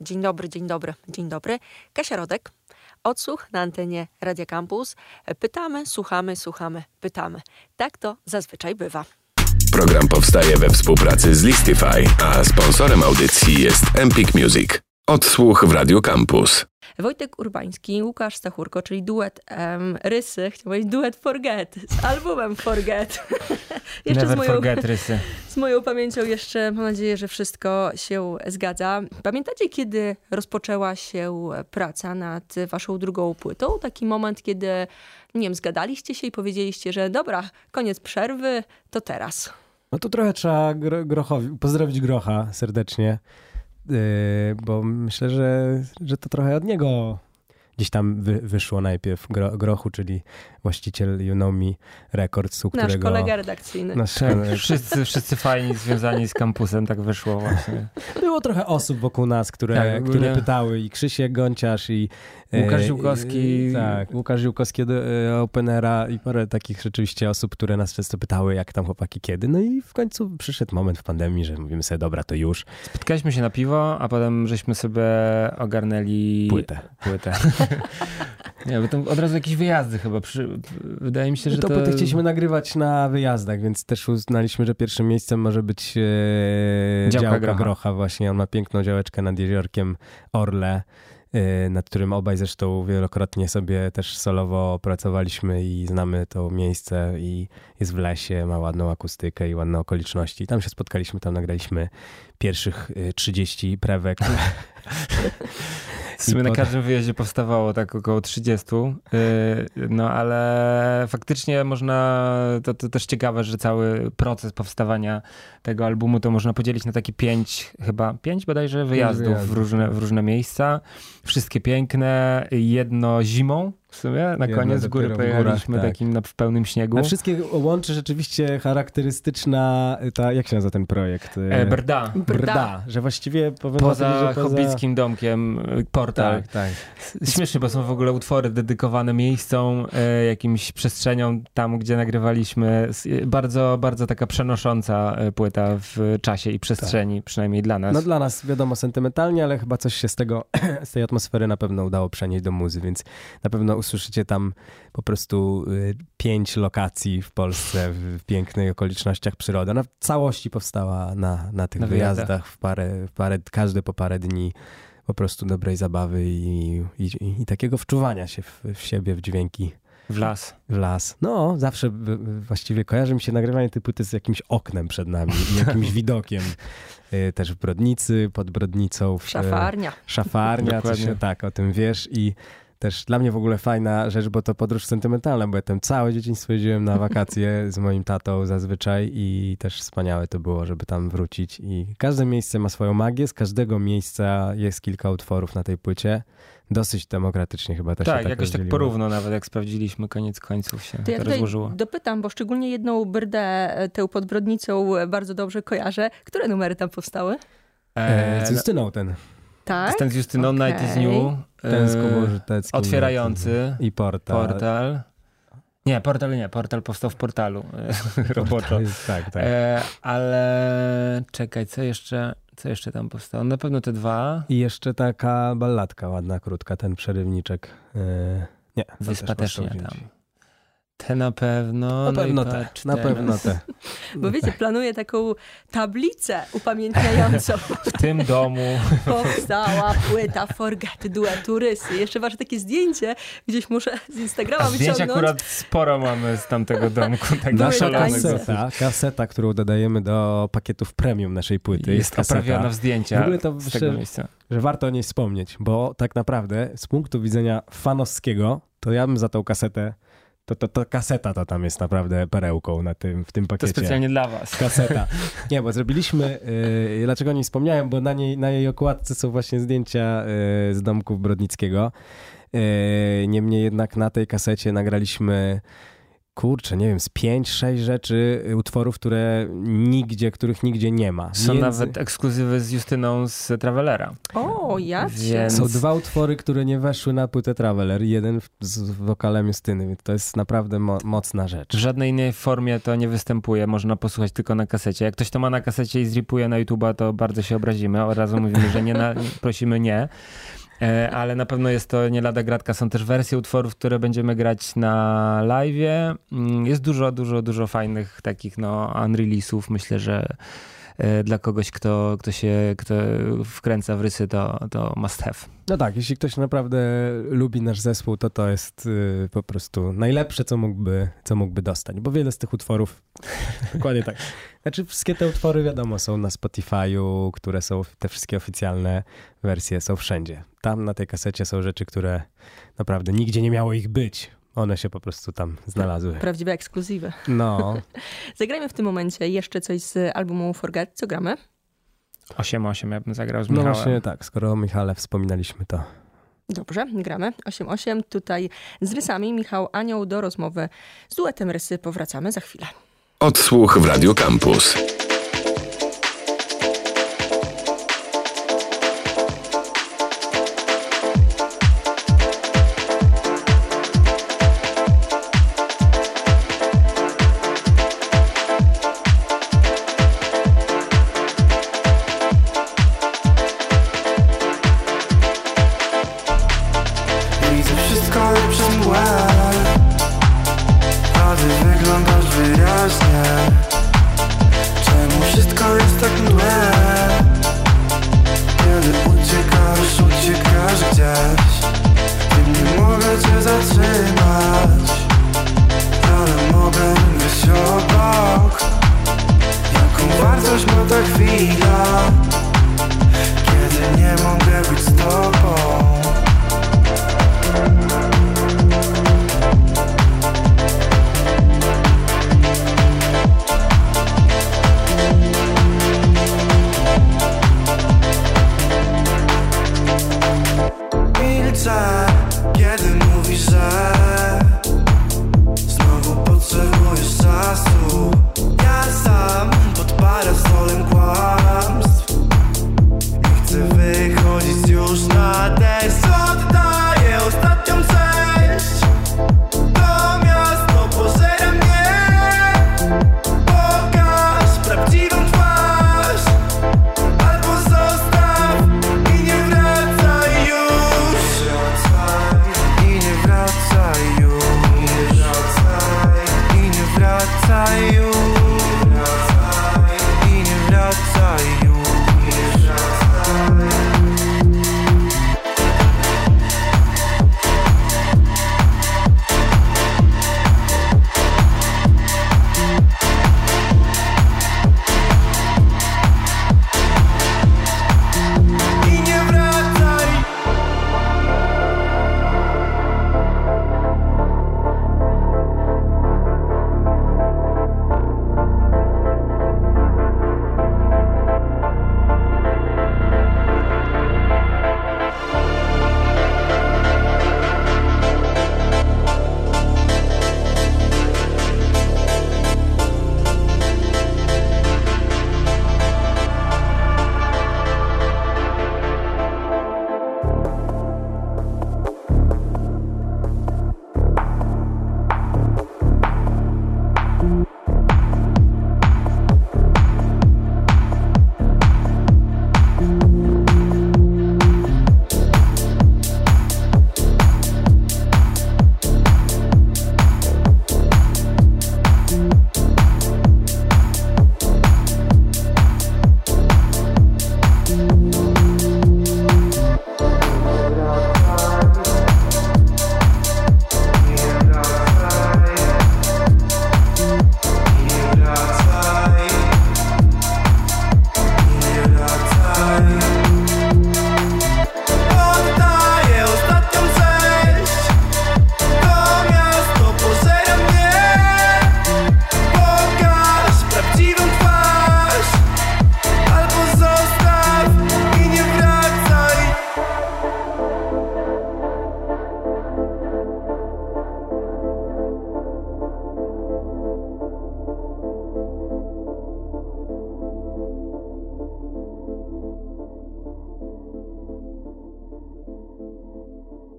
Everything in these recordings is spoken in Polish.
Dzień dobry, dzień dobry, dzień dobry. Kasia Rodek, odsłuch na antenie Radia Campus. Pytamy, słuchamy, słuchamy, pytamy. Tak to zazwyczaj bywa. Program powstaje we współpracy z Listify, a sponsorem audycji jest Empik Music. Odsłuch w Radio Campus. Wojtek Urbański, Łukasz Stachurko, czyli duet um, Rysy, chciałam powiedzieć duet Forget, z albumem Forget. jeszcze Never z moją, forget Rysy. Z moją pamięcią jeszcze, mam nadzieję, że wszystko się zgadza. Pamiętacie, kiedy rozpoczęła się praca nad waszą drugą płytą? Taki moment, kiedy, nie wiem, zgadaliście się i powiedzieliście, że dobra, koniec przerwy, to teraz. No to trochę trzeba Grochowi, pozdrowić Grocha serdecznie bo myślę, że, że to trochę od niego gdzieś tam wy, wyszło najpierw Gro, Grochu, czyli właściciel You Know Me Records, u Nasz którego... kolega redakcyjny. Nasz, wszyscy, wszyscy fajni związani z kampusem, tak wyszło właśnie. Było trochę osób wokół nas, które, tak, które pytały i Krzysiek Gonciarz i Łukasz Ziłkowski. Tak, Łukasz Ziłkowski do e, Openera i parę takich rzeczywiście osób, które nas często pytały, jak tam chłopaki kiedy. No i w końcu przyszedł moment w pandemii, że mówimy sobie, dobra, to już. Spotkaliśmy się na piwo, a potem żeśmy sobie ogarnęli... Płytę. Płytę. Nie, bo tam od razu jakieś wyjazdy chyba. Przy... Wydaje mi się, że to... to... chcieliśmy nagrywać na wyjazdach, więc też uznaliśmy, że pierwszym miejscem może być e, działka, działka Grocha. Grocha. Właśnie on ma piękną działeczkę nad jeziorkiem Orle. Y, nad którym obaj zresztą wielokrotnie sobie też solowo pracowaliśmy i znamy to miejsce i jest w lesie, ma ładną akustykę i ładne okoliczności. Tam się spotkaliśmy, tam nagraliśmy pierwszych 30 y, prewek. W sumie na każdym wyjeździe powstawało tak około 30, y, no ale faktycznie można, to, to też ciekawe, że cały proces powstawania tego albumu to można podzielić na takie pięć, chyba pięć bodajże wyjazdów w różne, w różne miejsca. Wszystkie piękne, jedno zimą, w sumie na koniec z góry pojechaliśmy tak. takim na, w pełnym śniegu. A wszystkie łączy rzeczywiście charakterystyczna, ta, jak się nazywa ten projekt? E, Brda. Brda. Brda. Że właściwie powiem poza, że poza hobbickim domkiem e, portal. Tak, tak. Śmiesznie, bo są w ogóle utwory dedykowane miejscom, e, jakimś przestrzeniom tam, gdzie nagrywaliśmy. Bardzo, bardzo taka przenosząca e, płyta w czasie i przestrzeni, tak. przynajmniej dla nas. No dla nas wiadomo sentymentalnie, ale chyba coś się z tego, z tej atmosfery na pewno udało przenieść do muzy, więc na pewno usłyszycie tam po prostu y, pięć lokacji w Polsce w pięknych okolicznościach przyrody. Ona w całości powstała na, na tych na wyjazdach w parę, w parę, każdy po parę dni po prostu dobrej zabawy i, i, i takiego wczuwania się w, w siebie, w dźwięki. W las. W las. No, zawsze właściwie kojarzy mi się nagrywanie tej płyty z jakimś oknem przed nami jakimś widokiem. Y, też w Brodnicy, pod Brodnicą. W, szafarnia. Szafarnia, coś, tak, o tym wiesz. I też dla mnie w ogóle fajna rzecz, bo to podróż sentymentalna, bo ja tam całe dzieciństwo jeździłem na wakacje z moim tatą zazwyczaj i też wspaniałe to było, żeby tam wrócić i każde miejsce ma swoją magię, z każdego miejsca jest kilka utworów na tej płycie. Dosyć demokratycznie chyba też tak, się tak jakoś tak porówno nawet, jak sprawdziliśmy, koniec końców się to, ja to rozłożyło. dopytam, bo szczególnie jedną brdę, e, tę podbrodnicą bardzo dobrze kojarzę. Które numery tam powstały? Eee, z Justyną ten. Tak? Ten z Justyną okay. Night is New. Ten z Kubą Żyteckim. Otwierający. I portal. Portal. Nie, portal nie, portal powstał w portalu roboczo. Jest, tak, tak. E, ale czekaj, co jeszcze, co jeszcze tam powstało? Na pewno te dwa. I jeszcze taka balladka ładna, krótka, ten przerywniczek. E, nie, Wyspa też, też nie tam. Te na pewno. Na no pewno te. Na pewno te. Bo wiecie, planuję taką tablicę upamiętniającą. W tym domu powstała płyta Forget duetu Rysy. Jeszcze wasze takie zdjęcie gdzieś muszę z Instagrama A wyciągnąć. Zdjęć akurat sporo mamy z tamtego domku. Tak Nasza kaseta, kaseta, którą dodajemy do pakietów premium naszej płyty. Jest, jest oprawiona w zdjęcia w ogóle to, z tego miejsca. Że warto o niej wspomnieć, bo tak naprawdę z punktu widzenia fanowskiego, to ja bym za tą kasetę to, to, to kaseta to tam jest naprawdę perełką na tym, w tym pakiecie. To specjalnie dla was. Kaseta. Nie, bo zrobiliśmy, yy, dlaczego nie wspomniałem, bo na, niej, na jej okładce są właśnie zdjęcia yy, z domków Brodnickiego. Yy, niemniej jednak na tej kasecie nagraliśmy kurczę, nie wiem, z pięć, sześć rzeczy, y, utworów, które nigdzie, których nigdzie nie ma. Są Między... nawet ekskluzywy z Justyną z Travelera. O, ja Więc... Są dwa utwory, które nie weszły na płytę Traveler, jeden z wokalem Justyny, więc to jest naprawdę mo mocna rzecz. W żadnej innej formie to nie występuje, można posłuchać tylko na kasecie. Jak ktoś to ma na kasecie i zripuje na YouTube'a, to bardzo się obrazimy. Od razu mówimy, że nie na, prosimy nie. E, ale na pewno jest to nie lada gratka. Są też wersje utworów, które będziemy grać na live. Mm, jest dużo, dużo, dużo fajnych takich no unrelease'ów. Myślę, że dla kogoś, kto, kto się kto wkręca w rysy, to, to must have. No tak, jeśli ktoś naprawdę lubi nasz zespół, to to jest y, po prostu najlepsze, co mógłby, co mógłby dostać, bo wiele z tych utworów, dokładnie tak. Znaczy wszystkie te utwory wiadomo są na Spotify'u, które są, te wszystkie oficjalne wersje są wszędzie. Tam na tej kasecie są rzeczy, które naprawdę nigdzie nie miało ich być. One się po prostu tam znalazły. Prawdziwe ekskluzywy. No. Zagrajmy w tym momencie jeszcze coś z albumu Forget. Co gramy? 8-8 ja bym zagrał z no Michałem. No właśnie tak, skoro o Michale wspominaliśmy to. Dobrze, gramy 8-8. Tutaj z rysami Michał Anioł do rozmowy z duetem rysy powracamy za chwilę. Odsłuch w Radio Campus.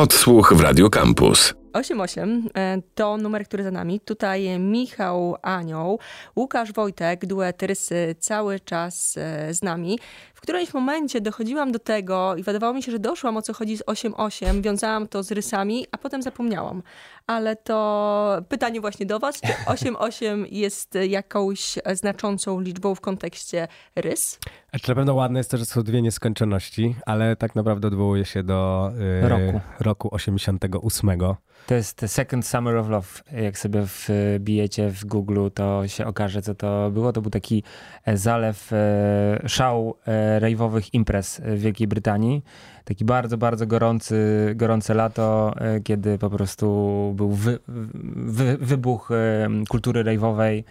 Odsłuch w Radio Campus. 88 e, to numer, który za nami. Tutaj Michał Anioł, Łukasz Wojtek, duet Rysy cały czas e, z nami. W którymś momencie dochodziłam do tego i wydawało mi się, że doszłam o co chodzi z 88, wiązałam to z rysami, a potem zapomniałam. Ale to pytanie właśnie do was, czy 88 jest jakąś znaczącą liczbą w kontekście rys? Czy na pewno ładne jest to, że są dwie nieskończoności, ale tak naprawdę odwołuje się do yy, roku. roku 88. To jest The Second Summer of Love. Jak sobie wbijecie w Google, to się okaże, co to było. To był taki e, zalew, e, szał e, rave'owych imprez w Wielkiej Brytanii. Taki bardzo, bardzo gorący, gorące lato, kiedy po prostu był wy, wy, wybuch kultury rave'owej.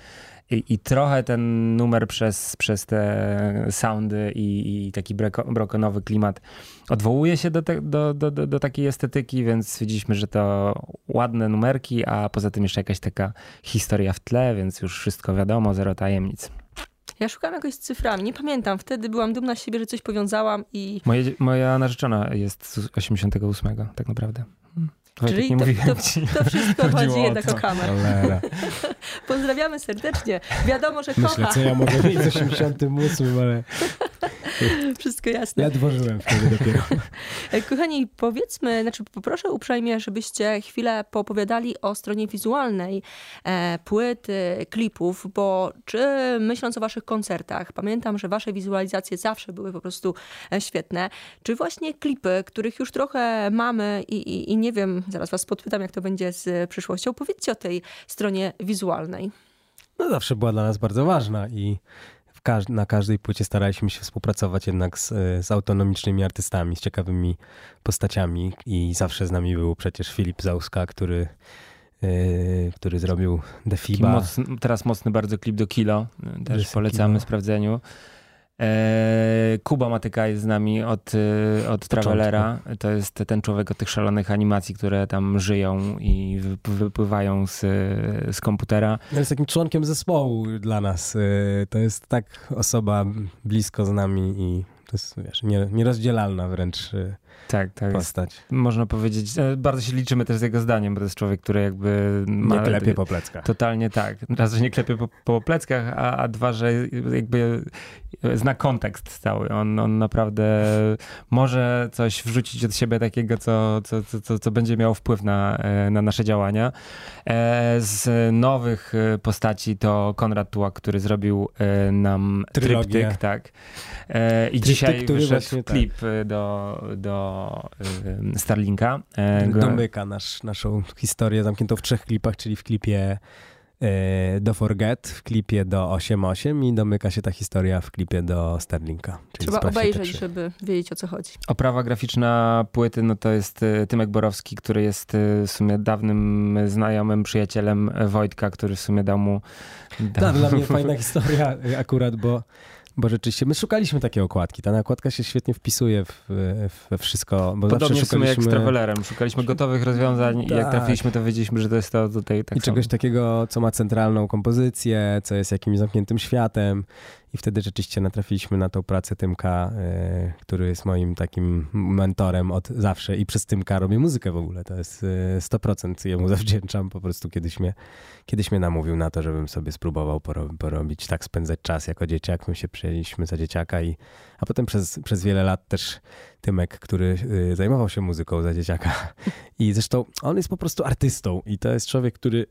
I, I, trochę ten numer przez, przez te soundy i, i taki brokonowy klimat odwołuje się do, te, do, do, do, do, takiej estetyki, więc stwierdziliśmy, że to ładne numerki, a poza tym jeszcze jakaś taka historia w tle, więc już wszystko wiadomo, zero tajemnic. Ja szukam jakoś z cyframi, nie pamiętam. Wtedy byłam dumna z siebie, że coś powiązałam i... Moje, moja narzeczona jest z 88, tak naprawdę. Hmm. Czyli to, to, to, wszystko chodzi jednak o kamerę. Pozdrawiamy serdecznie. Wiadomo, że Myślę, kocha. co ja mogę mieć z 88, ale... Wszystko jasne. Ja dworzyłem wtedy dopiero. Kochani, powiedzmy, znaczy poproszę uprzejmie, żebyście chwilę poopowiadali o stronie wizualnej e, płyty, klipów, bo czy myśląc o waszych koncertach, pamiętam, że wasze wizualizacje zawsze były po prostu e, świetne, czy właśnie klipy, których już trochę mamy i, i, i nie wiem, zaraz was podpytam, jak to będzie z przyszłością. Powiedzcie o tej stronie wizualnej. No zawsze była dla nas bardzo ważna i każ na każdej płycie staraliśmy się współpracować jednak z, z, autonomicznymi artystami, z ciekawymi postaciami i zawsze z nami był przecież Filip Zauska, który, yy, który zrobił The FIBA. teraz mocny bardzo klip do Kilo, też polecamy Kilo. sprawdzeniu. E, Kuba Matyka jest z nami od, e, od Travelera. To jest ten człowiek od tych szalonych animacji, które tam żyją i wypływają z, z komputera. Jest takim członkiem zespołu dla nas. E, to jest tak osoba blisko z nami i to jest wiesz, nierozdzielalna wręcz tak, tak. postać. Można powiedzieć, e, bardzo się liczymy też z jego zdaniem, bo to jest człowiek, który jakby... Ma, nie klepie po pleckach. Totalnie tak. Raz, że nie klepie po, po pleckach, a, a dwa, że jakby zna kontekst cały. On, on naprawdę może coś wrzucić od siebie takiego, co, co, co, co będzie miało wpływ na, e, na nasze działania. E, z nowych postaci to Konrad Tułak, który zrobił nam Trylogię. tryptyk, tak. I dzisiaj wyszedł klip tak. do, do Starlinka. E, Domyka nasz, naszą historię zamkniętą w trzech klipach, czyli w klipie e, do Forget, w klipie do 8.8 i domyka się ta historia w klipie do Starlinka. Trzeba obejrzeć, żeby wiedzieć o co chodzi. Oprawa graficzna płyty no to jest e, Tymek Borowski, który jest w sumie dawnym znajomym, przyjacielem Wojtka, który w sumie dał mu... Dał... Tak, dla mnie fajna historia akurat, bo bo rzeczywiście, my szukaliśmy takiej okładki. Ta nakładka się świetnie wpisuje w, we wszystko. Bo Podobnie szukaliśmy... jak z Travelerem. Szukaliśmy gotowych rozwiązań tak. i jak tak. trafiliśmy, to wiedzieliśmy, że to jest to tutaj tak I czegoś takiego, co ma centralną kompozycję, co jest jakimś zamkniętym światem. I wtedy rzeczywiście natrafiliśmy na tą pracę Tymka, y, który jest moim takim mentorem od zawsze i przez Tymka robię muzykę w ogóle. To jest y, 100% jemu zawdzięczam. Po prostu kiedyś mnie, kiedyś mnie namówił na to, żebym sobie spróbował porobić, tak spędzać czas jako dzieciak. My się przyjęliśmy za dzieciaka i a potem przez, przez wiele lat też Tymek, który y, zajmował się muzyką za dzieciaka. I zresztą on jest po prostu artystą i to jest człowiek, który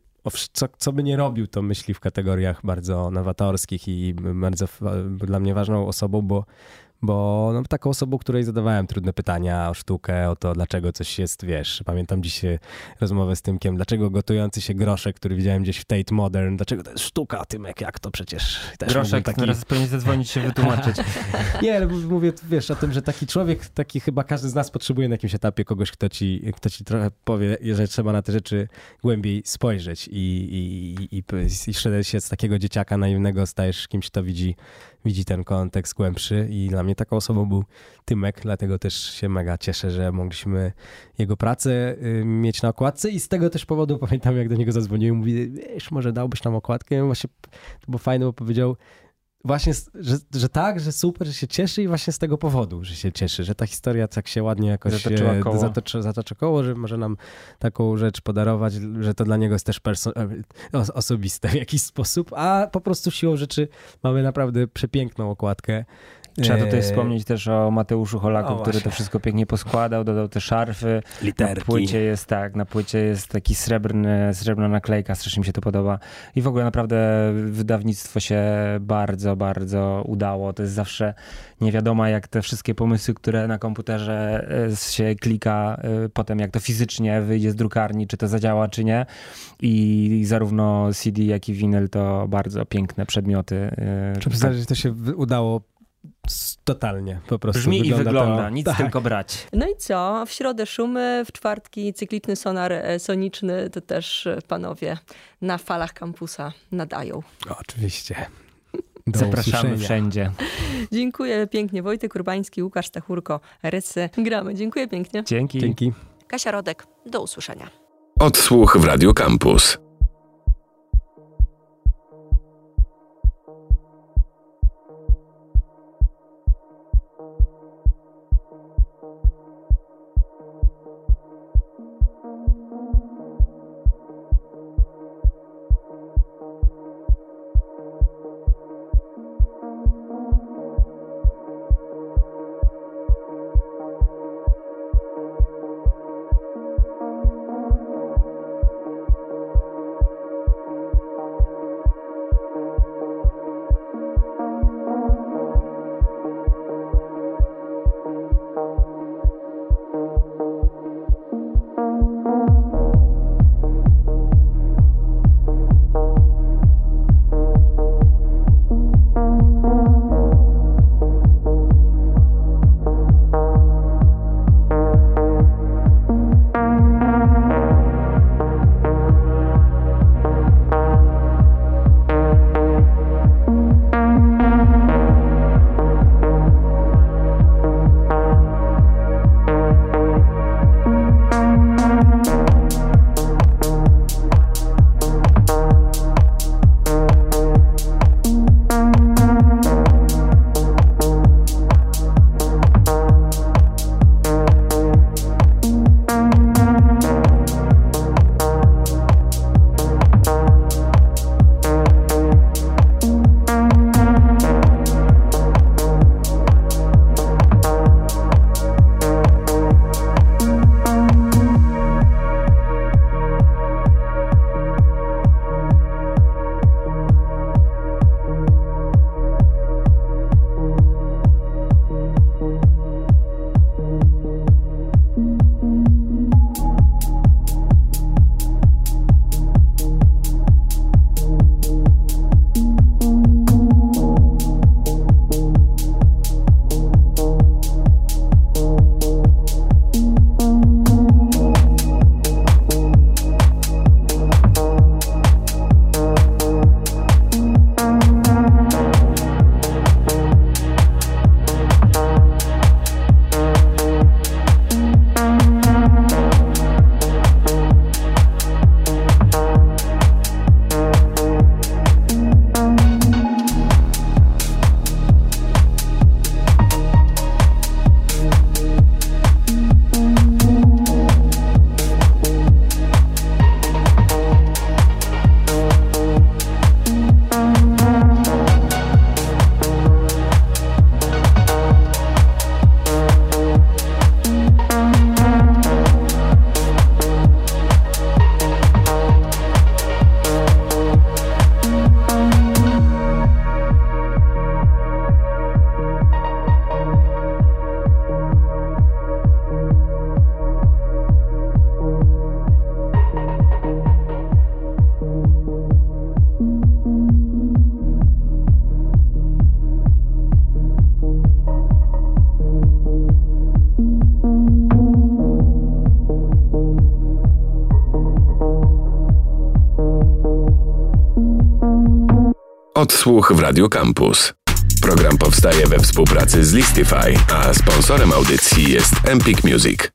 co, co by nie robił, to myśli w kategoriach bardzo nowatorskich i bardzo dla mnie ważną osobą, bo bo no, taką osobą, której zadawałem trudne pytania o sztukę, o to, dlaczego coś jest, wiesz, pamiętam dziś rozmowę z Tymkiem, dlaczego gotujący się groszek, który widziałem gdzieś w Tate Modern, dlaczego to jest sztuka, Tymek, jak to przecież też Groszek, taki... teraz powinien zadzwonić się wytłumaczyć. Nie, ale mówię, wiesz, o tym, że taki człowiek, taki chyba każdy z nas potrzebuje na jakimś etapie kogoś, kto ci, kto ci trochę powie, że trzeba na te rzeczy głębiej spojrzeć i, i, i, i, i się z takiego dzieciaka naiwnego stajesz kimś, kto widzi widzi ten kontekst głębszy i dla mnie taką osobą był Tymek, dlatego też się mega cieszę, że mogliśmy jego pracę y, mieć na okładce i z tego też powodu pamiętam, jak do niego zadzwoniłem, mówi, wiesz, może dałbyś nam okładkę? Właśnie to było fajne, bo powiedział, właśnie, że, że tak, że super, że się cieszy i właśnie z tego powodu, że się cieszy, że ta historia tak się ładnie jakoś Zatoczyła koło. Zatoczy, zatacza koło, że może nam taką rzecz podarować, że to dla niego jest też osobiste w jakiś sposób, a po prostu siłą rzeczy mamy naprawdę przepiękną okładkę. Trzeba tutaj wspomnieć też o Mateuszu Holaku, o, który to wszystko pięknie poskładał, dodał te szarfy. Literki. Na płycie jest tak, na płycie jest taki srebrny, srebrna naklejka, strasznie mi się to podoba. I w ogóle naprawdę wydawnictwo się bardzo, bardzo udało. To jest zawsze nie wiadomo, jak te wszystkie pomysły, które na komputerze e, się klika, e, potem jak to fizycznie wyjdzie z drukarni, czy to zadziała, czy nie. I zarówno CD, jak i winyl to bardzo piękne przedmioty. Trzeba przyznać, że to się udało totalnie po prostu. Brzmi wygląda i wygląda, to... nic tak. tylko brać. No i co? W środę szumy, w czwartki cykliczny sonar e, soniczny, to też e, panowie na falach kampusa nadają. Oczywiście. Do Zapraszamy usłyszenia. wszędzie. Dziękuję pięknie. Wojtek Urbański, Łukasz Stachurko, Rysy. Gramy. Dziękuję pięknie. Dzięki. Dzięki. Kasia Rodek. Do usłyszenia. Odsłuch w Radio Campus. Odsłuch w Radio Campus. Program powstaje we współpracy z Listify, a sponsorem audycji jest Empik Music.